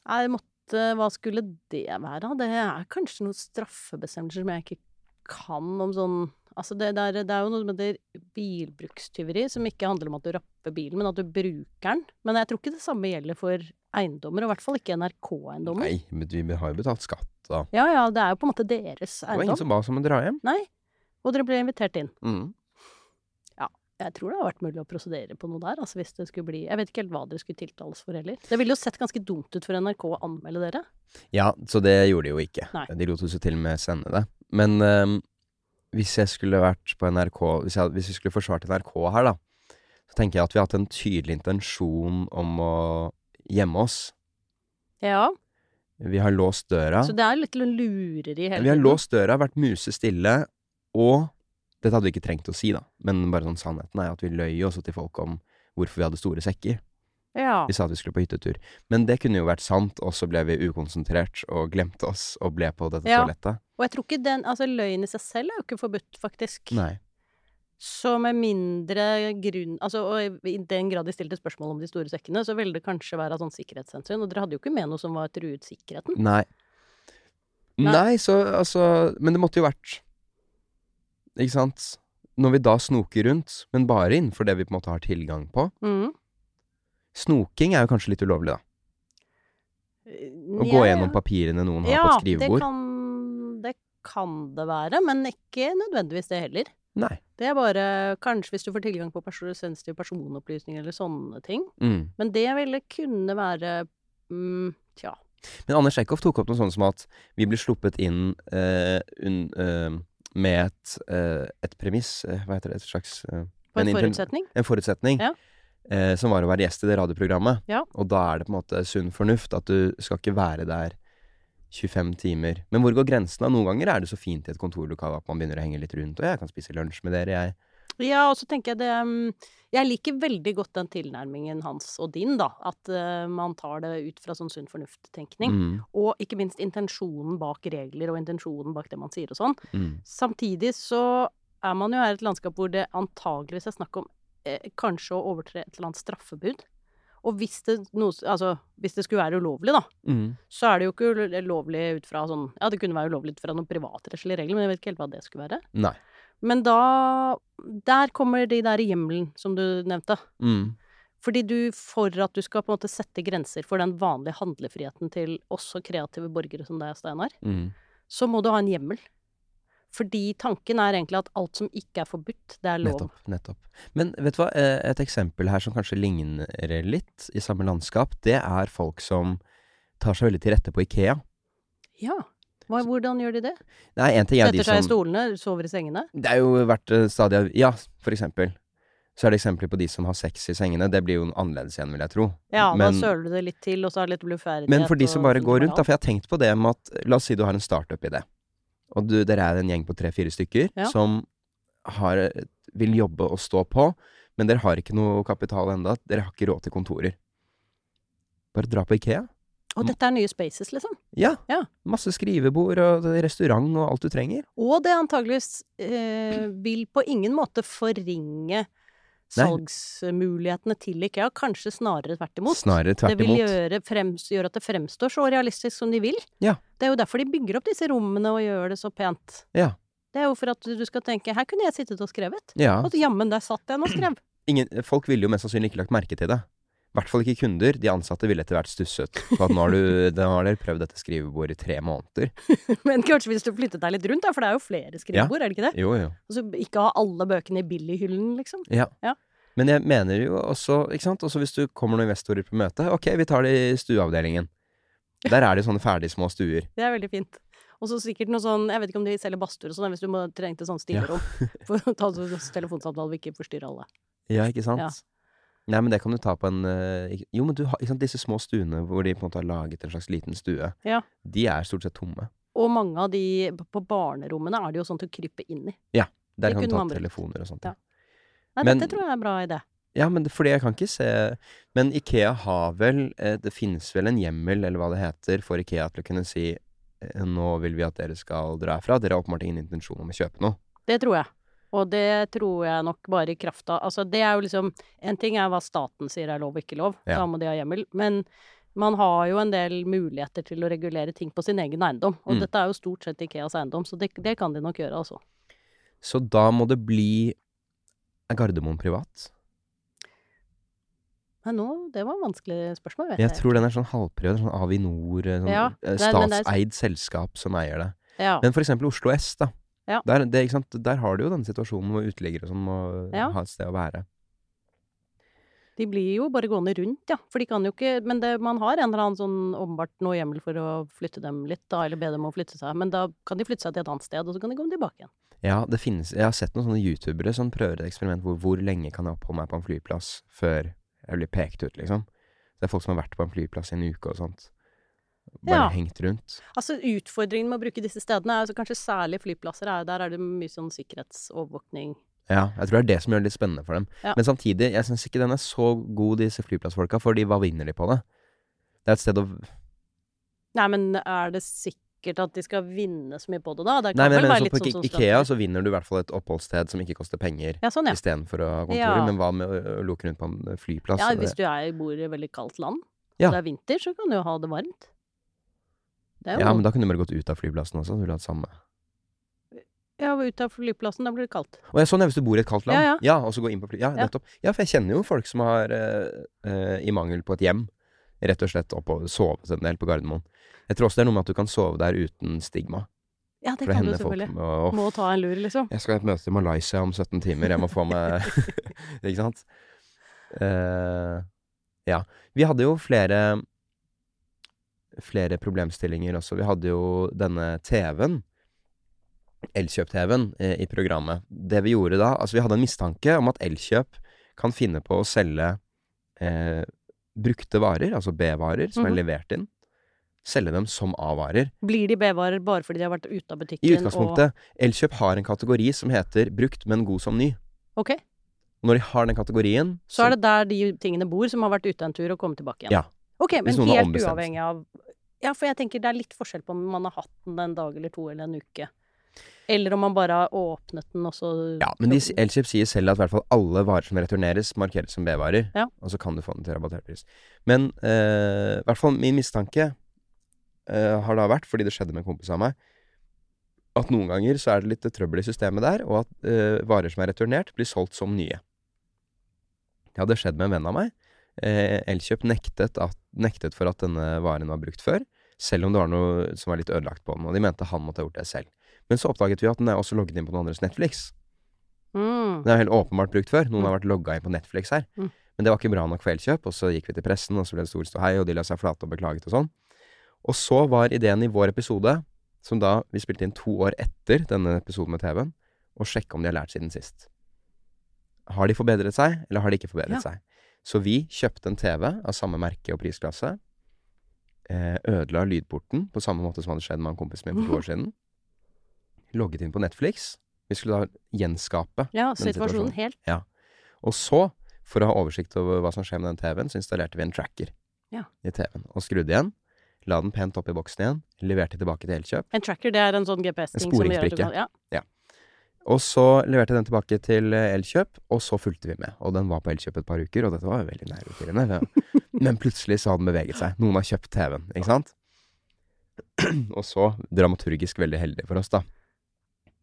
Det måtte Hva skulle det være? Det er kanskje noen straffebestemmelser som jeg ikke kan om sånn Altså, det, det, er, det er jo noe som heter bilbrukstyveri, som ikke handler om at du rapper bilen, men at du bruker den. Men jeg tror ikke det samme gjelder for eiendommer, og i hvert fall ikke NRK-eiendommer. Nei, men vi har jo betalt skatt, da. Ja ja, det er jo på en måte deres eiendom. Det var ingen som ba oss om å dra hjem. Nei. Og dere ble invitert inn. Mm. Jeg tror det har vært mulig å prosedere på noe der, altså hvis det skulle bli Jeg vet ikke helt hva dere skulle tiltales for heller. Det ville jo sett ganske dumt ut for NRK å anmelde dere. Ja, så det gjorde de jo ikke. Nei. De lot oss jo til og med sende det. Men um, hvis jeg skulle vært på NRK hvis, jeg, hvis vi skulle forsvart NRK her, da, så tenker jeg at vi har hatt en tydelig intensjon om å gjemme oss. Ja, Vi har låst døra. så det er litt lureri hele tiden? Vi har låst døra, vært musestille, og dette hadde vi ikke trengt å si, da, men bare sånn sannheten er at vi løy også til folk om hvorfor vi hadde store sekker. Ja. Vi sa at vi skulle på hyttetur. Men det kunne jo vært sant, og så ble vi ukonsentrert og glemte oss og ble på dette Ja. toalettet. Og jeg tror ikke den Altså, løgn i seg selv er jo ikke forbudt, faktisk. Nei. Så med mindre grunn Altså, og i den grad de stilte spørsmål om de store sekkene, så ville det kanskje være av sånn sikkerhetshensyn. Og dere hadde jo ikke med noe som var truet sikkerheten. Nei. Nei. Nei, så altså Men det måtte jo vært Ikke sant? Når vi da snoker rundt, men bare innenfor det vi på en måte har tilgang på Mm. Snoking er jo kanskje litt ulovlig, da. Å gå gjennom papirene noen har ja, på et skrivebord. Det kan, det kan det være, men ikke nødvendigvis det heller. Nei. Det er bare kanskje hvis du får tilgang på perso sensitive personopplysninger eller sånne ting. Mm. Men det ville kunne være mm, Tja. Men Anders Eckhoff tok opp noe sånt som at vi blir sluppet inn eh, un, eh, med et, eh, et premiss, eh, hva heter det, et slags eh, På en inten- forutsetning. En forutsetning. Ja. Eh, som var å være gjest i det radioprogrammet. Ja. Og da er det på en måte sunn fornuft at du skal ikke være der 25 timer. Men hvor går grensen? Noen ganger er det så fint i et kontorlokale at man begynner å henge litt rundt. Og jeg kan spise lunsj med dere, jeg. Ja, og så tenker jeg det mm, Jeg liker veldig godt den tilnærmingen hans og din, da. At eh, man tar det ut fra sånn sunn fornuft-tenkning. Mm, Og ikke minst intensjonen bak regler og intensjonen bak det man sier og sånn. mm. Samtidig så er man jo her i et landskap hvor det antageligvis er snakk om eh, kanskje å overtre et eller annet straffebud. Og hvis det, noe, altså, hvis det skulle være ulovlig, da, Mm. så er det jo ikke ulovlig ut fra sånn Ja, det kunne være ulovlig ut fra noen privatrettslige regler, men jeg vet ikke helt hva det skulle være. Nei. Men da Der kommer de der hjemmelen som du nevnte. Mm. Fordi du, for at du skal på en måte sette grenser for den vanlige handlefriheten til også kreative borgere som deg, Steinar, Mm. så må du ha en hjemmel. Fordi tanken er egentlig at alt som ikke er forbudt, det er lov. Nettopp. nettopp. Men vet du hva, Eh, et eksempel her som kanskje ligner litt i samme landskap, det er folk som tar seg veldig til rette på Ikea. Ja. Hva, hvordan gjør de det? Nei, en ting er de Setter seg i stolene, sover i sengene? Det er jo vært eh, stadig Ja, for eksempel. Så er det eksempler på de som har sex i sengene. Det blir jo annerledes igjen, vil jeg tro. Ja, men, da søler du det litt til, og så er det litt bluferdighet. men for de som bare går rundt, da, for jeg har tenkt på det med at La oss si du har en startup-idé, og du, dere er en gjeng på tre-fire stykker Ja. som har, vil jobbe og stå på, men dere har ikke noe kapital enda Dere har ikke råd til kontorer. Bare dra på Ikea. Og dette er nye spaces, liksom. Ja. Ja. Masse skrivebord og restaurant og alt du trenger. Og det antageligvis eh, vil på ingen måte forringe salgsmulighetene til Ikea, kanskje snarere tvert imot. Snarere tvert det vil gjøre, frems, gjøre at det fremstår så realistisk som de vil. Ja. Det er jo derfor de bygger opp disse rommene og gjør det så pent. Ja. Det er jo for at du skal tenke her kunne jeg sittet og skrevet. Ja. Og jammen, der satt jeg og skrev. Ingen, folk ville jo mest sannsynlig ikke lagt merke til det. I hvert fall ikke kunder. De ansatte ville etter hvert stusset på at nå har, du, nå har dere prøvd dette skrivebordet i tre måneder. Men kanskje hvis du flyttet deg litt rundt, da, for det er jo flere skrivebord, er det ikke det? Jo, jo. Og så ikke ha alle bøkene i Billy-hyllen, liksom. Ja. Ja. Men jeg mener jo også, ikke sant, også hvis du kommer noen investorer på møte, ok, vi tar det i stueavdelingen. Der er det sånne ferdig små stuer. Det er veldig fint. Og så sikkert noe sånn, jeg vet ikke om de selger badstuer og sånn, hvis du må, trengte sånn stillerom. For å ta telefonsamtale og ikke forstyrre alle. Ja, ikke sant? Ja. Nei, men det kan du ta på en eh, Jo, men du sant, disse små stuene hvor de på en måte har laget en slags liten stue, Ja. de er stort sett tomme. Og mange av de på barnerommene er det jo sånn til å krype inn i. Ja. Der de kan du ta telefoner og sånt. Ja. Nei, Men- dette tror jeg er en bra idé. Ja, men det, fordi jeg kan ikke se Men Ikea har vel eh, Det finnes vel en hjemmel, eller hva det heter, for Ikea til å kunne si eh, nå vil vi at dere skal dra herfra. Dere har åpenbart ingen intensjon om å kjøpe noe. Det tror jeg. Og det tror jeg nok bare i kraft av Altså, det er jo liksom En ting er hva staten sier er lov og ikke lov, Ja. da må de ha hjemmel. Men man har jo en del muligheter til å regulere ting på sin egen eiendom. Og Mm. dette er jo stort sett Ikeas eiendom, så det, det kan de nok gjøre, altså. Så da må det bli Er Gardermoen privat? Nei, nå, det var et vanskelig spørsmål, vet Jeg jeg. tror den er sånn halvprivat. Sånn Avinor, eh, sånn Ja, eh, det det er- selskap som eier det. Ja. Men for eksempel Oslo S, da. Ja. Der, det? Der har du jo den situasjonen hvor uteliggere sånn må Ja. ha et sted å være. De blir jo bare gående rundt, ja. For de kan jo ikke Men det, man har en eller annen sånn åpenbart noe hjemmel for å flytte dem litt, da, eller be dem å flytte seg. Men da kan de flytte seg til et annet sted, og så kan de komme tilbake igjen. Ja, det finnes Jeg har sett noen sånne youtubere som prøver et eksperiment hvor hvor lenge kan jeg oppholde meg på en flyplass før jeg blir pekt ut, liksom. Det er folk som har vært på en flyplass i en uke og sånt. Bare Ja. hengt rundt. Altså Utfordringen med å bruke disse stedene er altså kanskje særlig flyplasser. Er, der er det mye sånn sikkerhetsovervåkning. Ja, jeg tror det er det som gjør det litt spennende for dem. Ja. Men samtidig, jeg syns ikke den er så god, disse flyplassfolka, fordi hva vinner de på det? Det er et sted å Nei, men er det sikkert at de skal vinne så mye på det, da? Det Nei, men vel men, være litt på sånn som Ikea så vinner du i hvert fall et oppholdssted som ikke koster penger, Ja, sånn, ja. istedenfor å ha kontorer. Ja. Men hva med å, loke rundt på en flyplass? Ja, hvis du er, bor i veldig kaldt land, Ja. og det er vinter, så kan du jo ha det varmt. Jo ja, men da kunne du bare gått ut av flyplassen også, så ville du hatt samme. Ja, ut av flyplassen, da blir det kaldt. Og jeg sånn, er hvis du bor i et kaldt land. Ja, ja. og så gå inn på fly. Ja, Ja. nettopp. Ja, for jeg kjenner jo folk som har, eh, eh, i mangel på et hjem, rett og slett opp og sovet en del på Gardermoen. Jeg tror også det er noe med at du kan sove der uten stigma. Ja, det det kan du selvfølgelig. må, Må ta en lur, liksom. Jeg skal ha et møte i Malaysia om 17 timer, jeg må få meg Ikke sant? Uh, ja. Vi hadde jo flere Flere problemstillinger også. Vi hadde jo denne TV-en, Elkjøp-TV-en, eh, i programmet. Det vi gjorde da Altså, vi hadde en mistanke om at Elkjøp kan finne på å selge eh, brukte varer, altså B-varer, som Mhm. er levert inn. Selge dem som A-varer. Blir de B-varer bare fordi de har vært ute av butikken? I utgangspunktet, Elkjøp har en kategori som heter 'brukt, men god som ny'. Ok, Og når de har den kategorien så er det der de tingene bor som har vært ute en tur og kommet tilbake igjen? Ja. Ok, men helt uavhengig av Ja, for jeg tenker det er litt forskjell på om man har hatt den en dag eller to eller en uke. Eller om man bare har åpnet den og så Ja, men de, Elkjøp sier selv at i hvert fall alle varer som returneres, markeres som B-varer. Ja. Og så kan du få den til rabattert pris. Men eh, i hvert fall min mistanke eh, har da vært, fordi det skjedde med en kompis av meg, at noen ganger så er det litt trøbbel i systemet der, og at eh, varer som er returnert, blir solgt som nye. Det hadde skjedd med en venn av meg. Eh, Elkjøp nektet, at, nektet for at denne varen var brukt før, selv om det var noe som var litt ødelagt på den, og de mente han måtte ha gjort det selv. Men så oppdaget vi at den er også logget inn på noen andres Netflix. Mm. Den er helt åpenbart brukt før. Noen har vært logga inn på Netflix her. Mm. Men det var ikke bra nok for Elkjøp, og så gikk vi til pressen, og så ble det stor ståhei, og de la seg flate og beklaget og sånn. Og så var ideen i vår episode, som da vi spilte inn to år etter denne episoden med TV-en, å sjekke om de har lært siden sist. Har de forbedret seg, eller har de ikke forbedret Ja. seg? Så vi kjøpte en TV av samme merke og prisklasse. eh, Ødela lydporten på samme måte som hadde skjedd med en kompis min for to år siden. Logget inn på Netflix. Vi skulle da gjenskape Ja, den situasjonen helt og så, for å ha oversikt over hva som skjer med den TV-en, så installerte vi en tracker Ja. i TV-en. Og skrudde igjen. La den pent opp i boksen igjen. Leverte tilbake til Elkjøp. En tracker, det er en sånn GPS-ting som gjør at du kan ja. Og så leverte jeg den tilbake til eh, Elkjøp, og så fulgte vi med. Og den var på Elkjøp et par uker, og dette var jo veldig nervepirrende. Men plutselig så hadde den beveget seg. Noen har kjøpt TV-en, ikke sant? Og så, dramaturgisk veldig heldig for oss, da.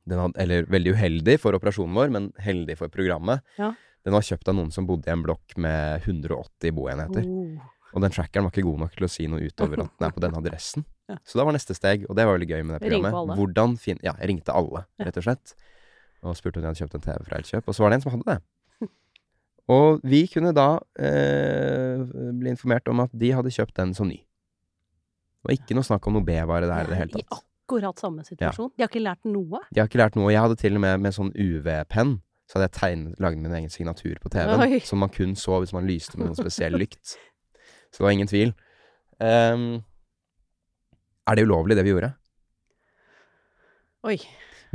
Den hadde, eller veldig uheldig for operasjonen vår, men heldig for programmet. Ja. Den var kjøpt av noen som bodde i en blokk med 180 boenheter. Oh. Og den trackeren var ikke god nok til å si noe utover at den er på den adressen. Ja. Så da var neste steg, og det var veldig gøy med det programmet. Hvordan fin Ja, jeg ringte alle, rett og slett. Og spurte om de hadde kjøpt en TV fra Elkjøp. Og så var det en som hadde det. Og vi kunne da eh, bli informert om at de hadde kjøpt den som ny. Det var ikke noe snakk om noe B-vare der i det hele tatt. I akkurat samme situasjon. De har ikke lært noe. De har ikke lært noe. Jeg hadde til og med med sånn UV-penn. Så hadde jeg tegnet, laget min egen signatur på TV-en, som man kun så hvis man lyste med noen spesiell lykt. Så det var ingen tvil. Um, er det ulovlig, det vi gjorde? Oi.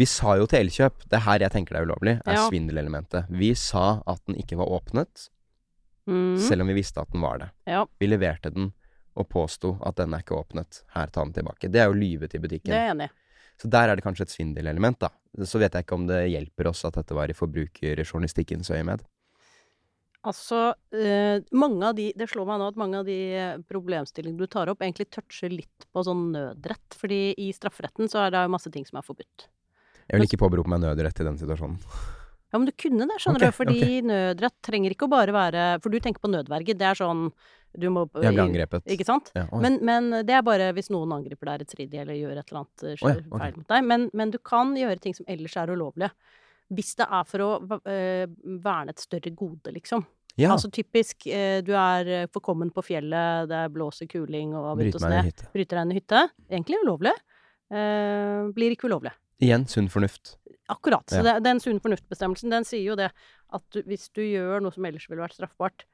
Vi sa jo til Elkjøp Det er her jeg tenker det er ulovlig, er Ja. svindelelementet. Vi sa at den ikke var åpnet, Mm. selv om vi visste at den var det. Ja, Vi leverte den og påsto at den er ikke åpnet. Her, ta den tilbake. Det er jo lyve til det er jeg enig i. Så der er det kanskje et svindelelement, da. Så vet jeg ikke om det hjelper oss at dette var i forbrukerjournalistikkens øyemed. Altså, eh, mange av de Det slår meg nå at mange av de eh, problemstillingene du tar opp, egentlig toucher litt på sånn nødrett. Fordi i strafferetten så er det jo masse ting som er forbudt. Jeg vil ikke påberope meg nødrett i den situasjonen. Ja, men du kunne det, skjønner okay, du. Fordi nødrett trenger ikke å bare være For du tenker på nødverge. Det er sånn du må Jeg ble angrepet. Ikke sant? Ja. Men, men det er bare hvis noen angriper deg rettstridig eller gjør et eller annet skjer, oh, ja, okay. feil mot deg. Men, men du kan gjøre ting som ellers er ulovlige. Hvis det er for å eh, verne et større gode, liksom. Ja, Altså typisk, eh, du er eh, forkommen på fjellet, det blåser kuling og begynt å sne. Bryter deg inn i hytte. Egentlig ulovlig. Eh, blir ikke ulovlig. Igjen sunn fornuft. Akkurat. Så Ja. det, den sunn fornuft-bestemmelsen, den sier jo det at du, hvis du gjør noe som ellers ville vært straffbart,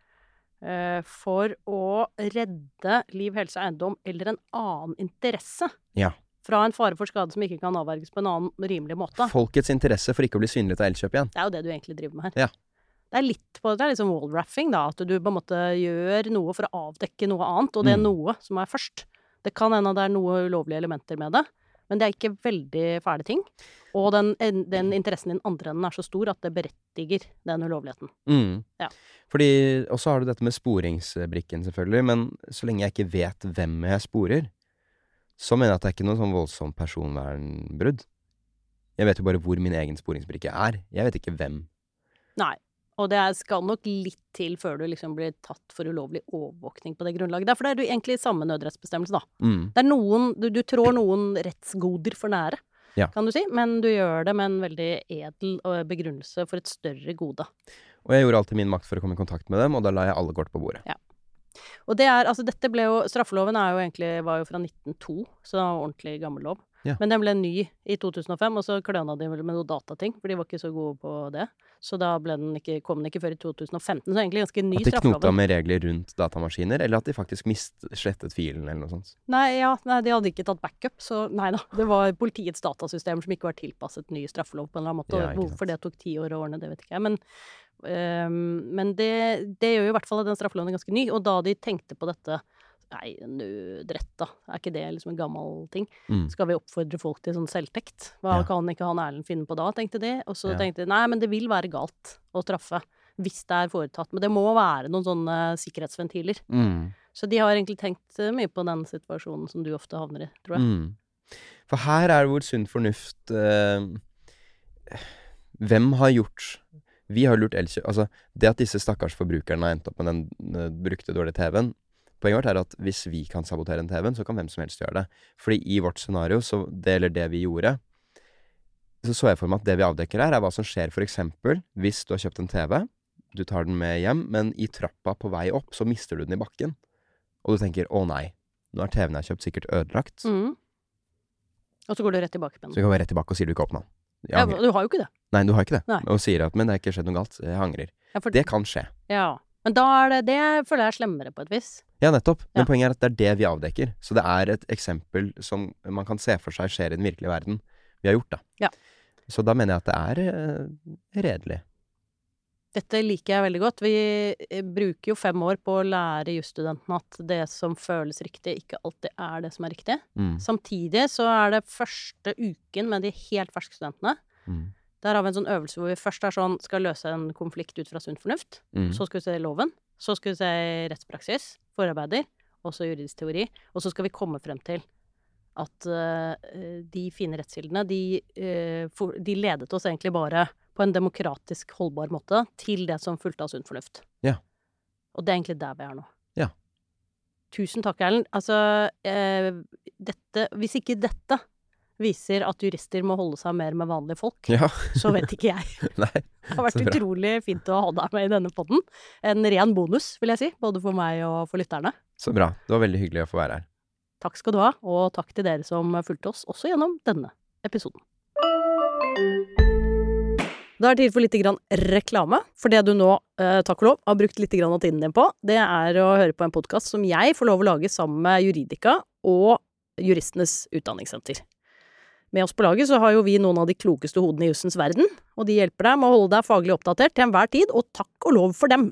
eh, for å redde liv, helse, eiendom eller en annen interesse Ja. fra en fare for skade som ikke kan avverges på en annen rimelig måte, Folkets interesse for ikke å bli synlig av Elkjøp igjen. det er jo det du egentlig driver med her. Ja. Det er litt på det er liksom wall-raffing, da. At du på en måte gjør noe for å avdekke noe annet, og det er Mm. noe som er først. Det kan hende det er noe ulovlige elementer med det, men det er ikke veldig fæle ting. Og den, den interessen i den andre enden er så stor at det berettiger den ulovligheten. Mm. Ja. Fordi, og så har du dette med sporingsbrikken, selvfølgelig. Men så lenge jeg ikke vet hvem jeg sporer, så mener jeg at det er ikke noe sånn voldsomt personvernbrudd. Jeg vet jo bare hvor min egen sporingsbrikke er. Jeg vet ikke hvem. Nei. Og det skal nok litt til før du liksom blir tatt for ulovlig overvåkning på det grunnlaget. Derfor er det egentlig egentlig samme nødrettsbestemmelse, da. Mm. Det er noen Du, du trår noen rettsgoder for nære, Ja. kan du si, men du gjør det med en veldig edel eh, begrunnelse for et større gode. Og jeg gjorde alltid min makt for å komme i kontakt med dem, og da la jeg alle kort på bordet. Og det er Altså, dette ble jo Straffeloven er jo egentlig var jo fra 1902, så det var ordentlig gammel lov. Ja. Men den ble ny i 2005, og så kløna de vel med noen datating, for de var ikke så gode på det. Så da den ikke, kom den ikke før i 2015. Så egentlig ganske ny straffelov. At de knota med regler rundt datamaskiner, eller at de faktisk mist, slettet filen, eller noe sånt. Nei, ja, nei, de hadde ikke tatt backup, så nei da. Det var politiets datasystem som ikke var tilpasset ny straffelov på en eller annen måte. Ja, Hvorfor det tok ti år å ordne, det vet ikke jeg. Men, Um, men det, det gjør jo i hvert fall at den straffeloven er ganske ny. Og da de tenkte på dette Nei, nødrett, da. Er ikke det liksom en gammel ting? Mm. Skal vi oppfordre folk til sånn selvtekt? Hva Ja. kan ikke han Erlend finne på da, tenkte de. Og så Ja. tenkte de nei, men det vil være galt å straffe hvis det er foretatt. Men det må være noen sånne sikkerhetsventiler. Mm. Så de har egentlig tenkt eh, mye på den situasjonen som du ofte havner i, tror jeg. Mm. For her er det hvor sunn fornuft eh, Hvem har gjort Vi har lurt Elkjøp Altså, det at disse stakkars forbrukerne har endt opp med den eh, brukte, dårlige TV-en Poenget vårt er at hvis vi kan sabotere en TV-en, så kan hvem som helst gjøre det. Fordi i vårt scenario, så det eller det vi gjorde, så så jeg for meg at det vi avdekker her, er hva som skjer for eksempel hvis du har kjøpt en TV, du tar den med hjem, men i trappa på vei opp, så mister du den i bakken. Og du tenker 'å nei, nå er TV-en jeg har kjøpt sikkert ødelagt'. Mm. Og så går du rett tilbake med Så den. du går rett tilbake og sier du ikke åpna den. Ja, du har jo ikke det. Nei, du har ikke det. Nei. Og sier at 'men det har ikke skjedd noe galt', jeg angrer. Ja, for, Det kan skje. ja. Men da er det Det føler jeg er slemmere på et vis. Ja, nettopp. Men Ja. poenget er at det er det vi avdekker. Så det er et eksempel som man kan se for seg skjer i den virkelige verden. Vi har gjort, da. Ja. Så da mener jeg at det er uh, redelig. Dette liker jeg veldig godt. Vi eh, bruker jo fem år på å lære jusstudentene at det som føles riktig, ikke alltid er det som er riktig. Mm. Samtidig så er det første uken med de helt ferske studentene. Mm. Der har vi en sånn øvelse hvor vi først er sånn skal løse en konflikt ut fra sunn fornuft. Mm. Så skal vi se loven. Så skal vi se rettspraksis, forarbeider, og så juridisk teori. Og så skal vi komme frem til at uh, de fine rettskildene, de, uh, for, de ledet oss egentlig bare på en demokratisk holdbar måte til det som fulgte av sunn fornuft. Ja. Og det er egentlig der vi er nå. Ja. Tusen takk, Erlend. Altså, uh, dette Hvis ikke dette viser at jurister må holde seg mer med vanlige folk, Ja. så vet ikke jeg. Nei. Det har vært utrolig fint å ha deg med i denne podden. En ren bonus, vil jeg si, både for meg og for lytterne. Så bra. Det var veldig hyggelig å få være her. Takk skal du ha, og takk til dere som fulgte oss også gjennom denne episoden. Da er det tid for litt grann reklame. For det du nå, eh, takk og lov, har brukt litt grann av tiden din på, det er å høre på en podkast som jeg får lov å lage sammen med Juridika og Juristenes Utdanningssenter. Med oss på laget så har jo vi noen av de klokeste hodene i jussens verden, og de hjelper deg med å holde deg faglig oppdatert til enhver tid, og takk og lov for dem.